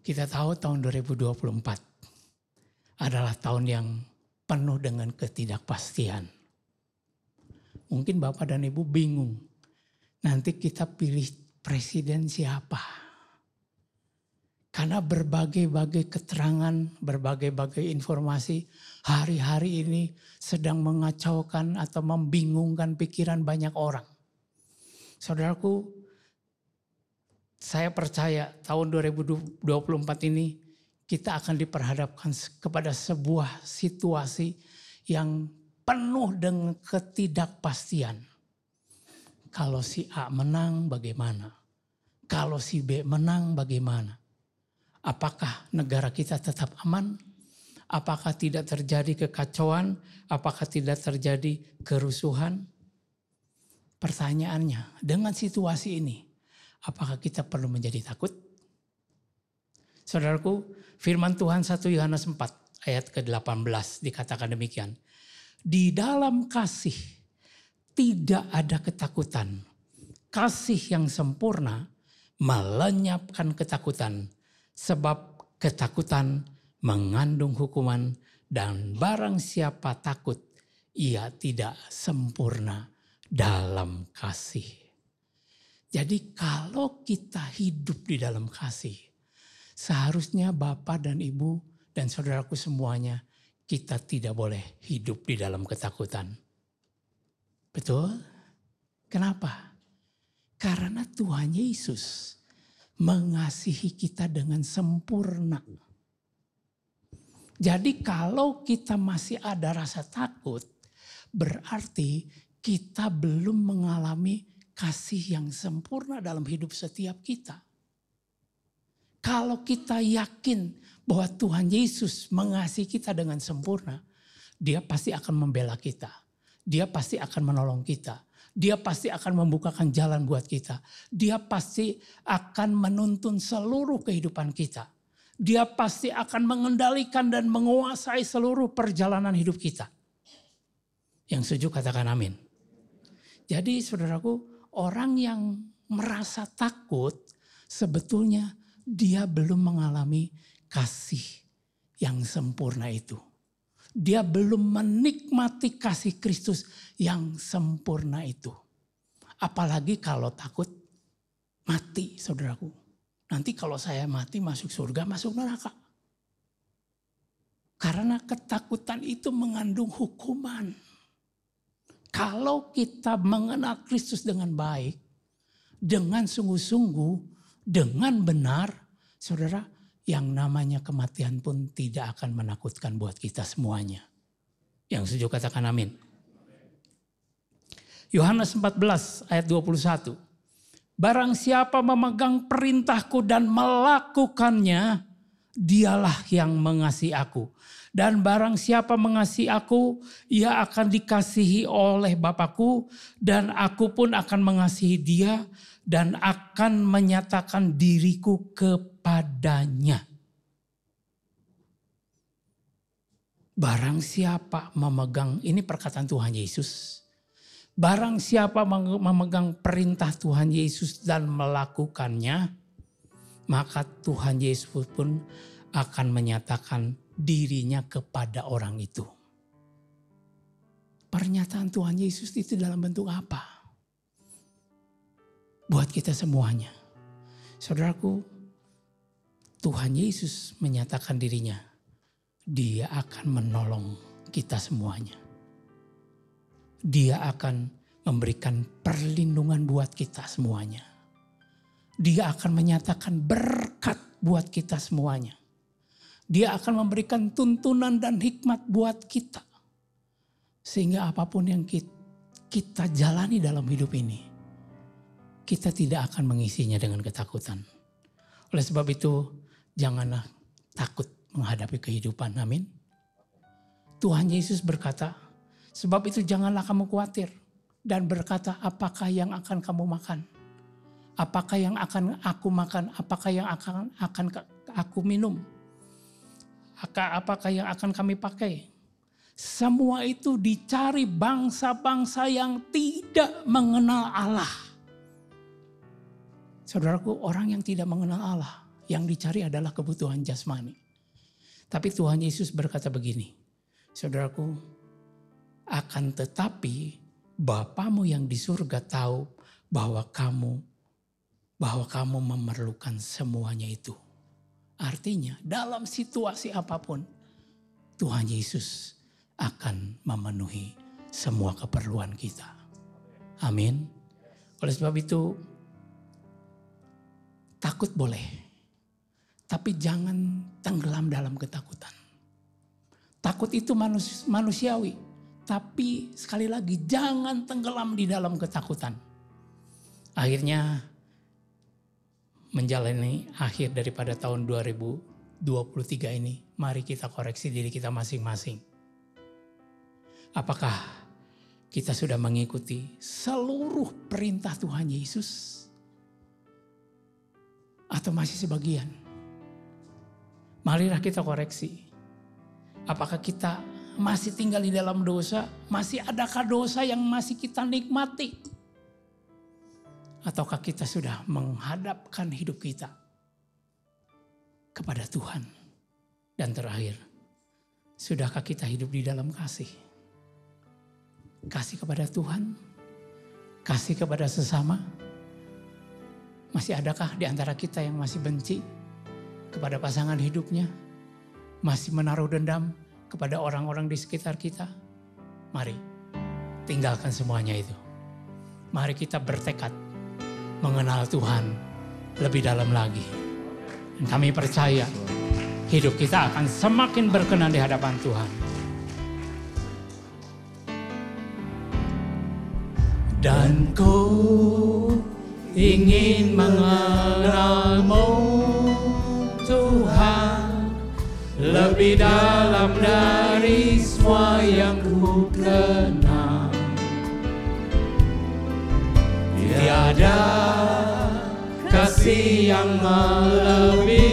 Speaker 4: Kita tahu tahun 2024 adalah tahun yang penuh dengan ketidakpastian. Mungkin Bapak dan Ibu bingung, nanti kita pilih presiden siapa? Karena berbagai-bagai keterangan, berbagai-bagai informasi hari-hari ini sedang mengacaukan atau membingungkan pikiran banyak orang. Saudaraku, saya percaya tahun 2024 ini kita akan diperhadapkan kepada sebuah situasi yang penuh dengan ketidakpastian. Kalau si A menang bagaimana? Kalau si B menang bagaimana? Apakah negara kita tetap aman Apakah tidak terjadi kekacauan? Apakah tidak terjadi kerusuhan? Pertanyaannya, dengan situasi ini, apakah kita perlu menjadi takut? Saudaraku, firman Tuhan 1 Yohanes 4 ayat ke-18 dikatakan demikian. Di dalam kasih tidak ada ketakutan. Kasih yang sempurna melenyapkan ketakutan. Sebab ketakutan mengandung hukuman dan barang siapa takut ia tidak sempurna dalam kasih. Jadi kalau kita hidup di dalam kasih, seharusnya Bapak dan Ibu dan saudaraku semuanya, kita tidak boleh hidup di dalam ketakutan. Betul? Kenapa? Karena Tuhan Yesus mengasihi kita dengan sempurna. Jadi kalau kita masih ada rasa takut, berarti kita belum mengalami kasih yang sempurna dalam hidup setiap kita. Kalau kita yakin bahwa Tuhan Yesus mengasihi kita dengan sempurna, dia pasti akan membela kita. Dia pasti akan menolong kita. Dia pasti akan membukakan jalan buat kita. Dia pasti akan menuntun seluruh kehidupan kita. Dia pasti akan mengendalikan dan menguasai seluruh perjalanan hidup kita. Yang setuju katakan amin. Jadi saudaraku, orang yang merasa takut sebetulnya dia belum mengalami kasih yang sempurna itu. Dia belum menikmati kasih Kristus yang sempurna itu. Apalagi kalau takut mati saudaraku. Nanti kalau saya mati masuk surga, masuk neraka. Karena ketakutan itu mengandung hukuman. Kalau kita mengenal Kristus dengan baik, dengan sungguh-sungguh, dengan benar, saudara, yang namanya kematian pun tidak akan menakutkan buat kita semuanya. Yang setuju katakan amin. Yohanes 14 ayat 21. Barang siapa memegang perintahku dan melakukannya, dialah yang mengasihi aku. Dan barang siapa mengasihi aku, ia akan dikasihi oleh Bapakku dan aku pun akan mengasihi dia dan akan menyatakan diriku kepadanya. Barang siapa memegang, ini perkataan Tuhan Yesus. Barang siapa memegang perintah Tuhan Yesus dan melakukannya, maka Tuhan Yesus pun akan menyatakan dirinya kepada orang itu. Pernyataan Tuhan Yesus itu dalam bentuk apa? Buat kita semuanya. Saudaraku, Tuhan Yesus menyatakan dirinya. Dia akan menolong kita semuanya. Dia akan memberikan perlindungan buat kita semuanya. Dia akan menyatakan berkat buat kita semuanya. Dia akan memberikan tuntunan dan hikmat buat kita. Sehingga apa pun yang kita jalani dalam hidup ini, kita tidak akan mengisinya dengan ketakutan. Oleh sebab itu, janganlah takut menghadapi kehidupan. Amin. Tuhan Yesus berkata, sebab itu janganlah kamu khawatir dan berkata apakah yang akan kamu makan? Apakah yang akan aku makan? Apakah yang akan akan aku minum? apakah yang akan kami pakai? Semua itu dicari bangsa-bangsa yang tidak mengenal Allah. Saudaraku, orang yang tidak mengenal Allah, yang dicari adalah kebutuhan jasmani. Tapi Tuhan Yesus berkata begini, saudaraku, akan tetapi Bapamu yang di surga tahu bahwa kamu bahwa kamu memerlukan semuanya itu. Artinya dalam situasi apa pun Tuhan Yesus akan memenuhi semua keperluan kita. Amin. Oleh sebab itu takut boleh. Tapi jangan tenggelam dalam ketakutan. Takut itu manusiawi. Tapi sekali lagi jangan tenggelam di dalam ketakutan. Akhirnya menjalani akhir daripada tahun 2023 ini, mari kita koreksi diri kita masing-masing. Apakah kita sudah mengikuti seluruh perintah Tuhan Yesus? Atau masih sebagian? Marilah kita koreksi. Apakah kita masih tinggal di dalam dosa? Masih adakah dosa yang masih kita nikmati? Ataukah kita sudah menghadapkan hidup kita kepada Tuhan? Dan terakhir, sudahkah kita hidup di dalam kasih? Kasih kepada Tuhan, kasih kepada sesama. Masih adakah di antara kita yang masih benci kepada pasangan hidupnya? Masih menaruh dendam kepada orang-orang di sekitar kita? Mari, tinggalkan semuanya itu. Mari kita bertekad mengenal Tuhan lebih dalam lagi. Dan kami percaya hidup kita akan semakin berkenan di hadapan Tuhan. Dan ku ingin mengenalmu Tuhan. Lebih dalam dari semua yang ku kenal. Tiada kasih yang melebihimu.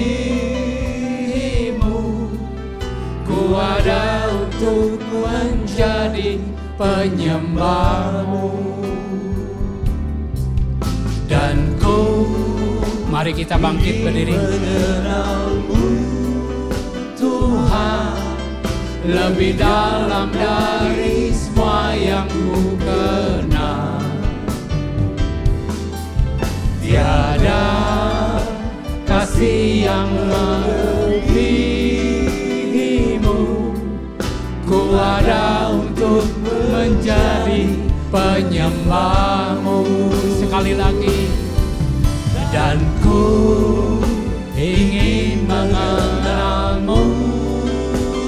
Speaker 4: Ku ada untuk menjadi penyembahmu Mari kita bangkit berdiri. Tuhan Lebih dalam dari semua yang ku kenal Tiada kasih yang melebihimu. Ku ada untuk menjadi penyembahmu. Sekali lagi. Dan ingin mengenalmu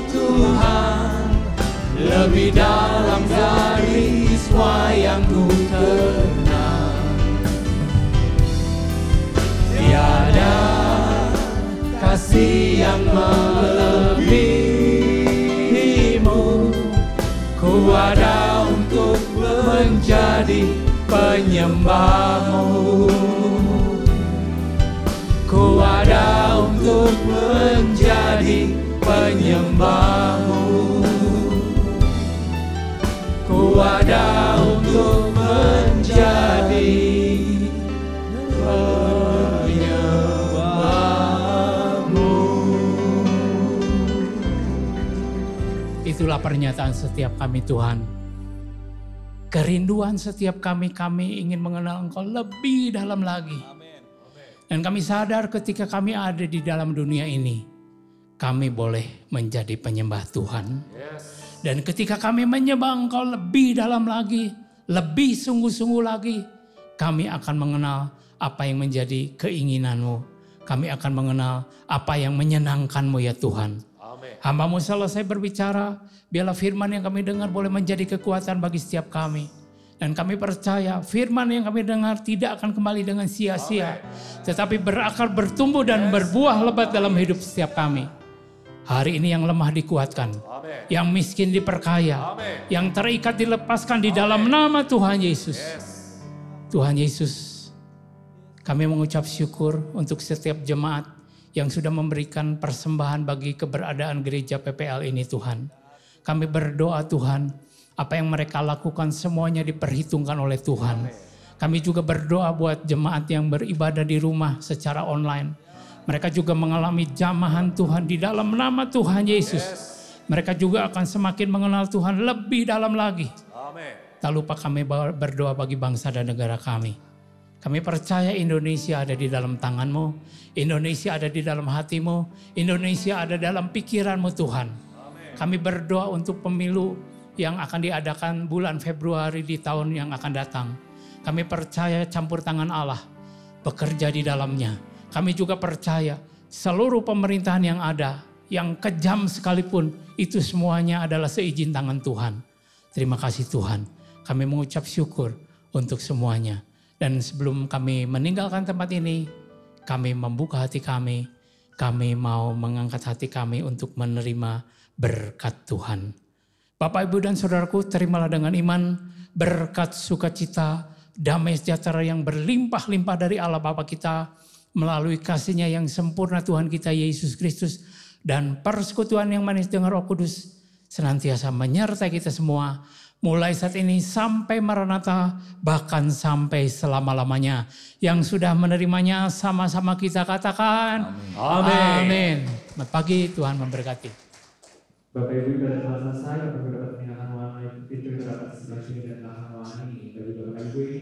Speaker 4: Tuhan. Lebih dalam dari semua yang ku kenal. Tiada kasih yang melebihimu. Ku ada untuk menjadi penyembahmu ada untuk menjadi penyembahmu Ku ada untuk menjadi penyembahmu Itulah pernyataan setiap kami Tuhan. Kerinduan setiap kami, kami ingin mengenal Engkau lebih dalam lagi. Dan kami sadar ketika kami ada di dalam dunia ini, kami boleh menjadi penyembah Tuhan. Dan ketika kami menyembah Engkau lebih dalam lagi, lebih sungguh-sungguh lagi, kami akan mengenal apa yang menjadi keinginanmu. Kami akan mengenal apa yang menyenangkanmu ya Tuhan. Hambamu selesai berbicara, biarlah firman yang kami dengar boleh menjadi kekuatan bagi setiap kami. Dan kami percaya firman yang kami dengar tidak akan kembali dengan sia-sia. Tetapi berakar, bertumbuh dan berbuah lebat dalam hidup setiap kami. Hari ini yang lemah dikuatkan. Yang miskin diperkaya. Yang terikat dilepaskan di dalam nama Tuhan Yesus. Tuhan Yesus, kami mengucap syukur untuk setiap jemaat yang sudah memberikan persembahan bagi keberadaan gereja PPL ini Tuhan. Kami berdoa Tuhan, apa yang mereka lakukan semuanya diperhitungkan oleh Tuhan. Kami juga berdoa buat jemaat yang beribadah di rumah secara online. Mereka juga mengalami jamahan Tuhan di dalam nama Tuhan Yesus. Mereka juga akan semakin mengenal Tuhan lebih dalam lagi. Tak lupa kami berdoa bagi bangsa dan negara kami. Kami percaya Indonesia ada di dalam tanganmu. Indonesia ada di dalam hatimu. Indonesia ada dalam pikiranmu Tuhan. Kami berdoa untuk pemilu yang akan diadakan bulan Februari di tahun yang akan datang. Kami percaya campur tangan Allah bekerja di dalamnya. Kami juga percaya seluruh pemerintahan yang ada, yang kejam sekalipun, itu semuanya adalah seizin tangan Tuhan. Terima kasih Tuhan. Kami mengucap syukur untuk semuanya. Dan sebelum kami meninggalkan tempat ini, kami membuka hati kami. Kami mau mengangkat hati kami untuk menerima berkat Tuhan. Bapak, Ibu, dan Saudaraku, terimalah dengan iman berkat sukacita, damai sejahtera yang berlimpah-limpah dari Allah Bapa kita melalui kasihnya yang sempurna Tuhan kita Yesus Kristus dan persekutuan yang manis dengan Roh Kudus senantiasa menyertai kita semua. Mulai saat ini sampai Maranatha, bahkan sampai selama-lamanya. Yang sudah menerimanya sama-sama kita katakan.
Speaker 2: Amin.
Speaker 4: Amin. Selamat pagi, Tuhan memberkati.
Speaker 5: Bapak Ibu ibadah telah selesai, Bapak dapat meninggalkan ruangan itu, pintu dapat sebelah sini dan ruangan ini. Bagi Bapak Ibu ini